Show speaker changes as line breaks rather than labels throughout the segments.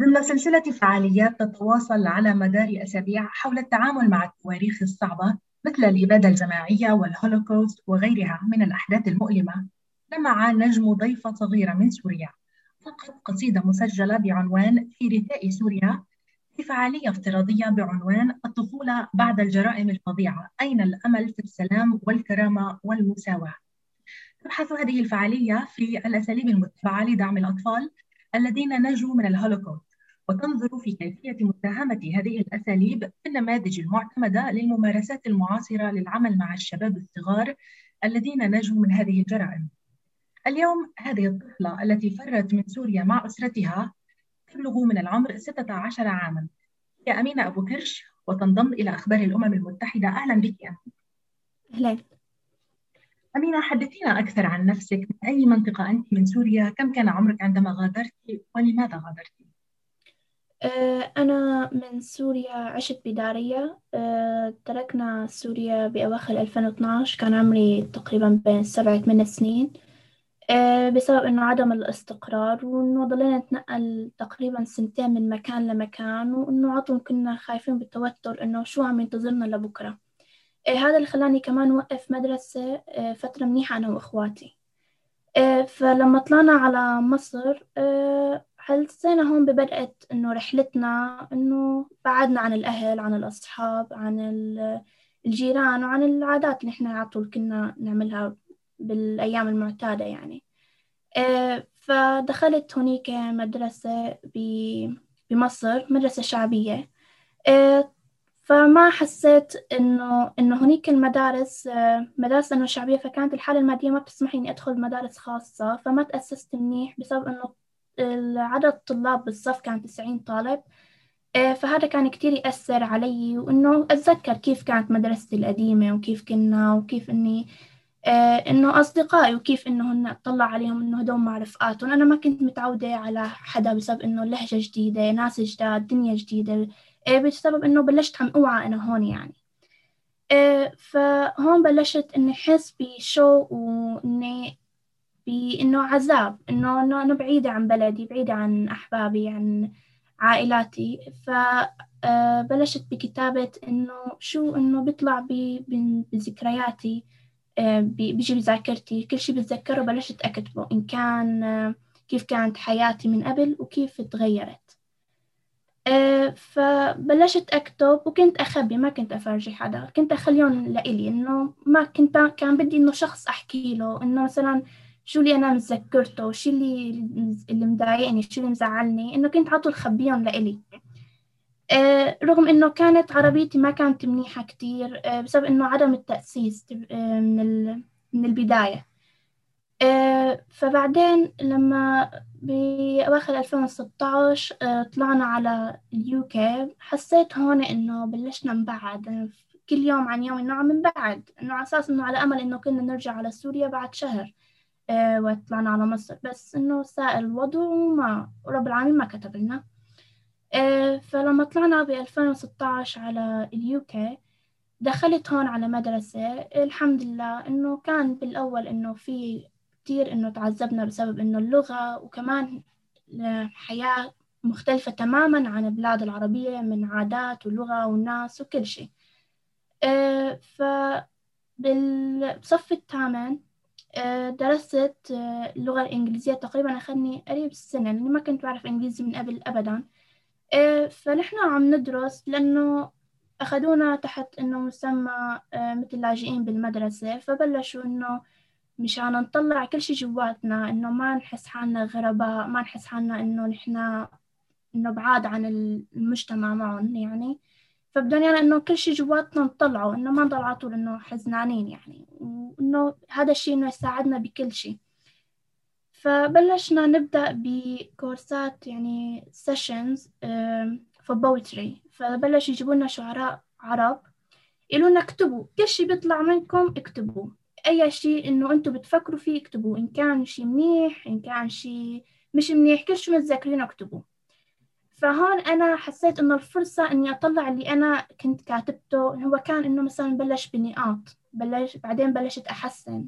ضمن سلسلة فعاليات تتواصل على مدار أسابيع حول التعامل مع التواريخ الصعبة مثل الإبادة الجماعية والهولوكوست وغيرها من الأحداث المؤلمة. لمع نجم ضيفة صغيرة من سوريا فقط قصيدة مسجلة بعنوان في رثاء سوريا في فعالية افتراضية بعنوان الطفولة بعد الجرائم الفظيعة أين الأمل في السلام والكرامة والمساواة تبحث هذه الفعالية في الأساليب المتبعة لدعم الأطفال الذين نجوا من الهولوكوست وتنظر في كيفية مساهمة هذه الأساليب في النماذج المعتمدة للممارسات المعاصرة للعمل مع الشباب الصغار الذين نجوا من هذه الجرائم. اليوم هذه الطفلة التي فرت من سوريا مع أسرتها تبلغ من العمر 16 عاما. هي أمينة أبو كرش وتنضم إلى أخبار الأمم المتحدة أهلا بك
أهلا
أمينة حدثينا أكثر عن نفسك. من أي منطقة أنت من سوريا؟ كم كان عمرك عندما غادرت ولماذا غادرت
آه، أنا من سوريا عشت بدارية. آه، تركنا سوريا بأواخر 2012 كان عمري تقريبا بين سبعة ثمان سنين. آه، بسبب إنه عدم الاستقرار وإنه ضلينا نتنقل تقريبا سنتين من مكان لمكان وإنه عطل كنا خايفين بالتوتر إنه شو عم ينتظرنا لبكرة. هذا اللي خلاني كمان وقف مدرسة فترة منيحة أنا وإخواتي. فلما طلعنا على مصر حسينا هون ببدأت إنه رحلتنا إنه بعدنا عن الأهل عن الأصحاب عن الجيران وعن العادات اللي إحنا على طول كنا نعملها بالأيام المعتادة يعني. فدخلت هنيك مدرسة بمصر مدرسة شعبية. فما حسيت إنه إنه هنيك المدارس مدارس إنه شعبية فكانت الحالة المادية ما بتسمح إني أدخل مدارس خاصة فما تأسست منيح بسبب إنه عدد الطلاب بالصف كان 90 طالب. آه، فهذا كان كتير يأثر علي وإنه أتذكر كيف كانت مدرستي القديمة وكيف كنا وكيف إني آه، إنه أصدقائي وكيف إنه هن أطلع عليهم إنه هدول مع رفقاتهم. أنا ما كنت متعودة على حدا بسبب إنه لهجة جديدة ناس جداد دنيا جديدة. بسبب إنه بلشت عم أوعى أنا هون يعني. فهون بلشت إني أحس بشو وإني بإنه عذاب إنه إنه أنا بعيدة عن بلدي بعيدة عن أحبابي عن عائلاتي. فبلشت آه، بكتابة إنه شو إنه بيطلع بذكرياتي بيجي بذاكرتي. كل شي بتذكره بلشت أكتبه إن كان كيف كانت حياتي من قبل وكيف تغيرت. فبلشت أكتب وكنت أخبي ما كنت أفرجي حدا. كنت أخليهم لإلي إنه ما كنت كان بدي إنه شخص أحكي له إنه مثلا شو اللي أنا متذكرته شو اللي اللي مضايقني شو اللي مزعلني إنه كنت عطول خبيهم لإلي. آه رغم إنه كانت عربيتي ما كانت منيحة كتير آه بسبب إنه عدم التأسيس آه من من البداية. فبعدين لما بأواخر 2016 آه طلعنا على اليوكي حسيت هون إنه بلشنا نبعد كل يوم عن يوم إنه عم نبعد إنه على أساس إنه على أمل إنه كنا نرجع على سوريا بعد شهر آه، وطلعنا على مصر. بس إنه ساء الوضع وما رب العالمين ما كتب لنا آه، فلما طلعنا ب 2016 على اليوكي دخلت هون على مدرسة الحمد لله إنه كان بالأول إنه في كتير إنه تعذبنا بسبب إنه اللغة وكمان حياة مختلفة تماما عن البلاد العربية من عادات ولغة والناس وكل شيء. آه، فبالصف الثامن آه، درست آه، اللغة الإنجليزية تقريبا أخذني قريب السنة لأني ما كنت بعرف إنجليزي من قبل أبدا. فنحن عم ندرس لأنه أخذونا تحت إنه مسمى مثل لاجئين بالمدرسة فبلشوا إنه مشان نطلع كل شي جواتنا إنه ما نحس حالنا غرباء ما نحس حالنا إنه نحن إنه بعاد عن المجتمع معهم يعني. فبدهم يعني إنه كل شي جواتنا نطلعه إنه ما نضل على طول إنه حزنانين يعني. وإنه هذا الشيء إنه يساعدنا بكل شيء فبلشنا نبدأ بكورسات يعني سيشنز في بويتري فبلش يجيبوا لنا شعراء عرب يقولوا لنا اكتبوا كل شيء بيطلع منكم اكتبوا. أي شيء إنه أنتم بتفكروا فيه اكتبوا إن كان شيء منيح إن كان شيء مش منيح كل شيء متذكرينه اكتبوا فهون أنا حسيت إنه الفرصة إني أطلع اللي أنا كنت كاتبته هو كان إنه مثلا بلش بنقاط بلش بعدين بلشت أحسن.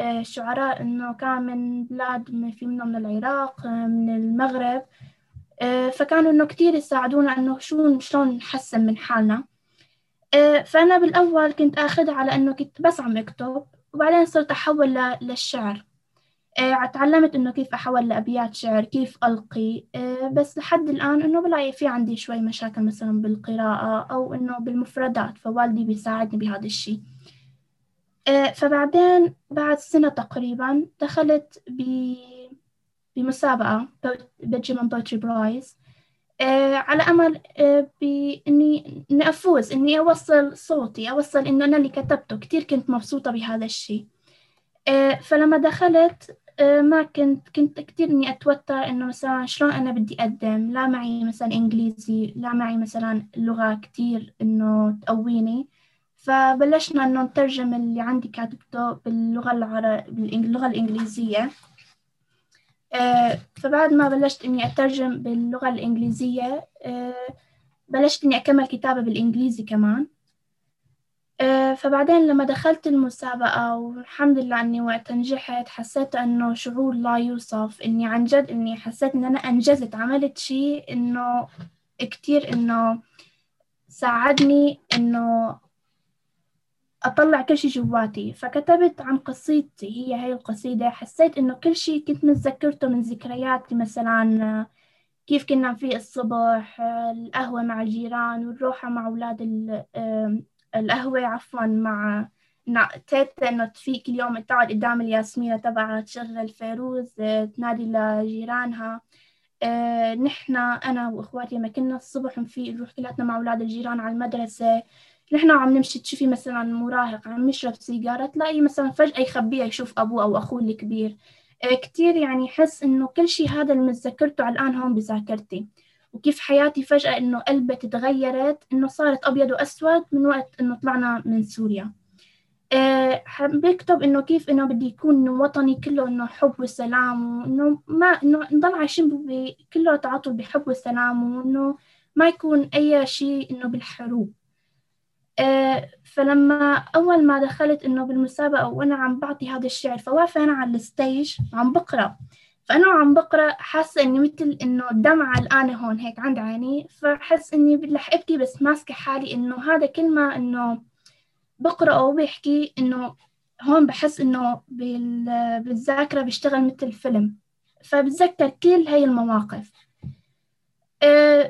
الشعراء آه، إنه كان من بلاد في منهم من العراق آه، من المغرب. فكانوا إنه كتير يساعدونا إنه شو شلون نحسن من حالنا. فأنا بالأول كنت آخذها على إنه كنت بس عم أكتب. وبعدين صرت أحول للشعر. تعلمت إنه كيف أحول لأبيات شعر كيف ألقي. بس لحد الآن إنه بلاقي في عندي شوي مشاكل مثلا بالقراءة أو إنه بالمفردات فوالدي بيساعدني بهذا الشي. فبعدين بعد سنة تقريبا دخلت بمسابقة بنجمان بوتري برايز. على أمل بإني إني أفوز إني أوصل صوتي أوصل إنه أنا اللي كتبته. كتير كنت مبسوطة بهذا الشيء. فلما دخلت ما كنت كنت كتير إني أتوتر إنه مثلا شلون أنا بدي أقدم؟ لا معي مثلا إنجليزي لا معي مثلا لغة كتير إنه تقويني. فبلشنا إنه نترجم اللي عندي كاتبته باللغة العربية باللغة الإنجليزية. فبعد ما بلشت إني أترجم باللغة الإنجليزية بلشت إني أكمل كتابة بالإنجليزي كمان. فبعدين لما دخلت المسابقة والحمد لله إني وقت نجحت حسيت إنه شعور لا يوصف. إني عن جد إني حسيت إن أنا أنجزت عملت شيء إنه كتير إنه ساعدني إنه أطلع كل شي جواتي. فكتبت عن قصيدتي هي هاي القصيدة. حسيت إنه كل شي كنت متذكرته من ذكرياتي مثلا كيف كنا في الصبح القهوة مع الجيران والروحة مع أولاد القهوة عفوا مع تيتا إنه تفيق كل يوم تقعد قدام الياسمينة تبعها تشغل فيروز تنادي لجيرانها. آه، نحن أنا وإخواتي لما كنا الصبح نفيق نروح كلاتنا مع أولاد الجيران على المدرسة. نحن عم نمشي تشوفي مثلا مراهق عم يشرب سيجارة تلاقي مثلا فجأة يخبيها يشوف أبوه أو أخوه الكبير. آه، كتير يعني حس إنه كل شي هذا اللي متذكرته الآن هون بذاكرتي. وكيف حياتي فجأة إنه قلبت تغيرت إنه صارت أبيض وأسود من وقت إنه طلعنا من سوريا. أه بكتب إنه كيف إنه بدي يكون وطني كله إنه حب وسلام وإنه ما إنه نضل عايشين كله تعاطف بحب وسلام وإنه ما يكون أي شيء إنه بالحروب. فلما أول ما دخلت إنه بالمسابقة وأنا عم بعطي هذا الشعر فواقفة أنا على الستيج عم بقرأ. فأنا عم بقرأ حاسة إني مثل إنه الدمعة الآن هون هيك عند عيني. فحس إني رح أبكي بس ماسكة حالي إنه هذا ما إنه بقرأه وبحكي إنه هون بحس إنه بالذاكرة بيشتغل مثل فيلم. فبتذكر كل هاي المواقف.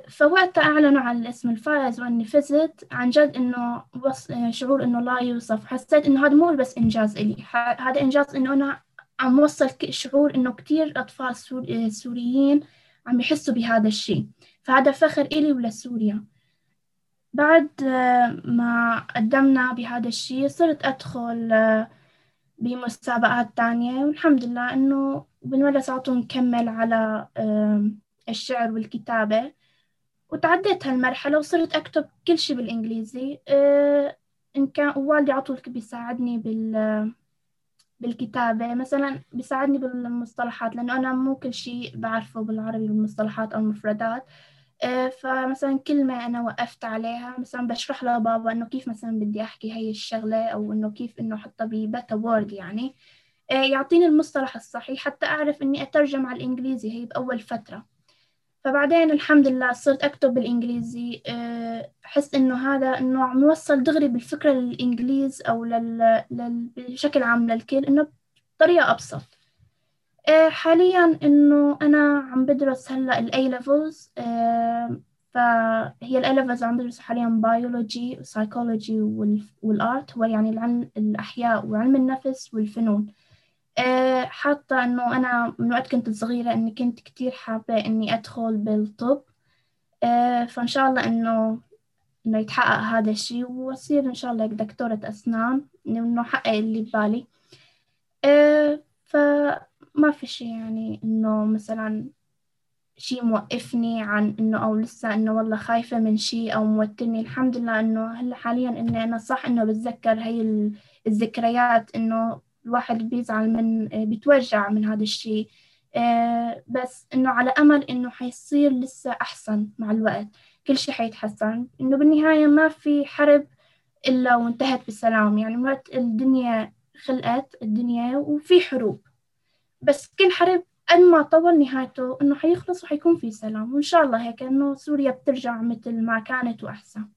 فوقتها أعلنوا عن الاسم الفائز وإني فزت عن جد إنه شعور إنه لا يوصف. حسيت إنه هذا مو بس إنجاز إلي. هذا إنجاز إنه أنا عم وصل شعور إنه كتير أطفال آه، سوريين عم يحسوا بهذا الشيء. فهذا فخر إلي ولسوريا. بعد آه، ما قدمنا بهذا الشيء صرت أدخل آه، بمسابقات تانية. والحمد لله إنه بالمدرسة عطوا نكمل على الشعر والكتابة. وتعديت هالمرحلة وصرت أكتب كل شيء بالإنجليزي. إن كان والدي عطول بيساعدني بال بالكتابة. مثلا بيساعدني بالمصطلحات لأنه أنا مو كل شيء بعرفه بالعربي بالمصطلحات أو المفردات. آه، فمثلا كلمة أنا وقفت عليها مثلا بشرح لبابا إنه كيف مثلا بدي أحكي هاي الشغلة أو إنه كيف إنه أحطها ببتا وورد يعني. آه، يعطيني المصطلح الصحيح حتى أعرف إني أترجم على الإنجليزي هي بأول فترة. فبعدين الحمد لله صرت أكتب بالإنجليزي آه، أحس إنه هذا إنه عم يوصل دغري بالفكرة للإنجليز أو لل... لل... بشكل عام للكل إنه بطريقة أبسط. آه، حاليا إنه أنا عم بدرس هلأ ال A levels آه، فهي ال A levels عم بدرس حاليا بيولوجي وسايكولوجي والآرت هو يعني العلم الأحياء وعلم النفس والفنون. حاطة إنه أنا من وقت كنت صغيرة إني كنت كتير حابة إني أدخل بالطب. آه، فإن شاء الله إنه إنه يتحقق هذا الشيء وأصير إن شاء الله دكتورة أسنان. إنه أحقق اللي ببالي. آه، فما في شيء يعني إنه مثلا شيء موقفني عن إنه أو لسه إنه والله خايفة من شيء أو موترني. الحمد لله إنه هلا حاليا إني أنا صح إنه بتذكر هاي الذكريات إنه الواحد بيزعل من آه، بيتوجع من هذا الشيء. آه، بس إنه على أمل إنه حيصير لسه أحسن مع الوقت. كل شيء حيتحسن. إنه بالنهاية ما في حرب إلا وانتهت بالسلام. يعني وقت الدنيا خلقت الدنيا وفي حروب. بس كل حرب قد ما طول نهايته إنه حيخلص وحيكون في سلام. وإن شاء الله هيك إنه سوريا بترجع مثل ما كانت وأحسن.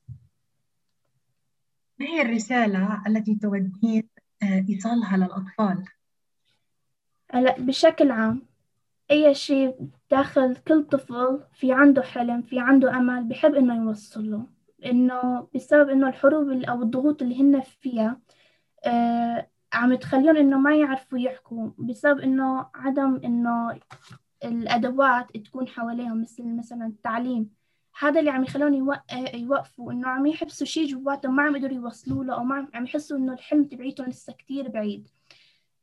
ما هي الرسالة التي تودين إيصالها للأطفال؟
هلا بشكل عام أي شيء داخل كل طفل في عنده حلم في عنده أمل بحب إنه يوصل له إنه بسبب إنه الحروب أو الضغوط اللي هن فيها آه عم تخليهم إنه ما يعرفوا يحكوا. بسبب إنه عدم إنه الأدوات تكون حواليهم مثل مثلا التعليم. هذا اللي عم يخليهم يوقفوا إنه عم يحبسوا شيء جواتهم ما عم يقدروا يوصلوا له أو ما عم يحسوا إنه الحلم تبعيتهم لسه كتير بعيد.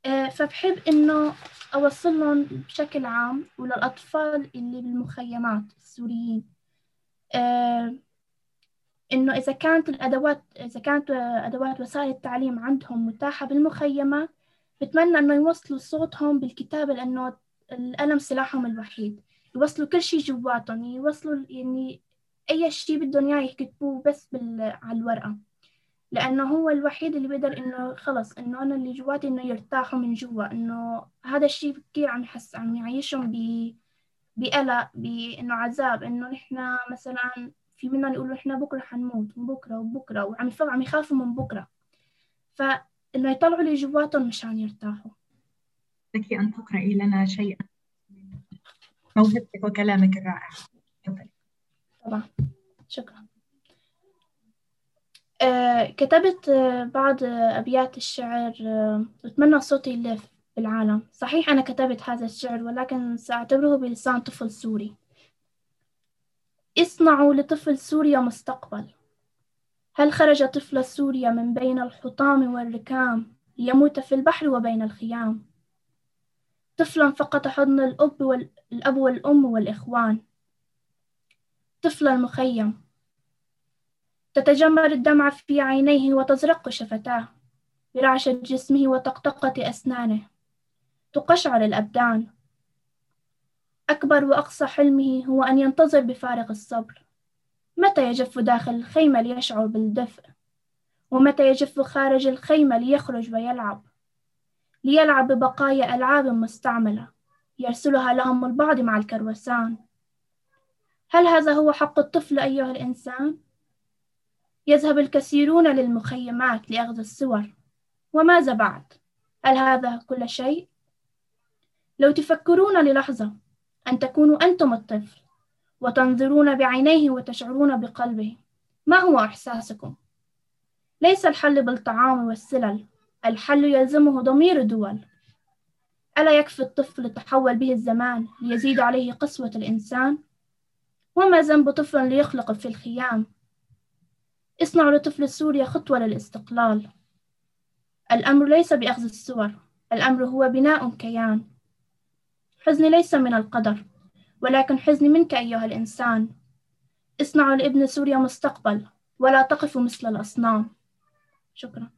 آه فبحب إنه أوصل لهم بشكل عام وللأطفال اللي بالمخيمات السوريين. آه إنه إذا كانت الأدوات إذا كانت أدوات وسائل التعليم عندهم متاحة بالمخيمات بتمنى إنه يوصلوا صوتهم بالكتابة لأنه القلم سلاحهم الوحيد. يوصلوا كل شيء جواتهم يوصلوا يعني أي شيء بدهم إياه يكتبوه بس بال... على الورقة. لأنه هو الوحيد اللي بيقدر إنه خلص إنه أنا اللي جواتي إنه يرتاحوا من جوا إنه هذا الشيء كثير عم يحس عم يعيشهم ب بقلق بإنه عذاب إنه نحنا مثلا في منهم يقولوا إحنا بكرة حنموت بكرة وبكرة وعم يفهم عم يخافوا من بكرة. فإنه يطلعوا اللي جواتهم مشان يرتاحوا.
لك أن تقرأي لنا شيئا موهبتك وكلامك الرائع.
طبعا شكرا. آه كتبت آه بعض آه أبيات الشعر آه أتمنى صوتي يلف بالعالم. صحيح أنا كتبت هذا الشعر ولكن سأعتبره بلسان طفل سوري. اصنعوا لطفل سوريا مستقبل. هل خرج طفل سوريا من بين الحطام والركام ليموت في البحر وبين الخيام؟ طفلا فقط حضن الأب والأب والأم والإخوان. طفل المخيم. تتجمر الدمعة في عينيه وتزرق شفتاه برعشة جسمه وطقطقة أسنانه. تقشعر الأبدان. أكبر وأقصى حلمه هو أن ينتظر بفارغ الصبر. متى يجف داخل الخيمة ليشعر بالدفء؟ ومتى يجف خارج الخيمة ليخرج ويلعب؟ ليلعب ببقايا ألعاب مستعملة. يرسلها لهم البعض مع الكروسان. هل هذا هو حق الطفل أيها الإنسان؟ يذهب الكثيرون للمخيمات لأخذ الصور وماذا بعد؟ هل هذا كل شيء؟ لو تفكرون للحظة أن تكونوا أنتم الطفل وتنظرون بعينيه وتشعرون بقلبه ما هو إحساسكم؟ ليس الحل بالطعام والسلل الحل يلزمه ضمير الدول ألا يكفي الطفل تحول به الزمان ليزيد عليه قسوة الإنسان؟ وما ذنب طفل ليخلق في الخيام؟ اصنعوا لطفل سوريا خطوة للاستقلال. الأمر ليس بأخذ الصور الأمر هو بناء كيان. حزني ليس من القدر ولكن حزني منك أيها الإنسان. اصنعوا لابن سوريا مستقبل ولا تقفوا مثل الأصنام. شكرا.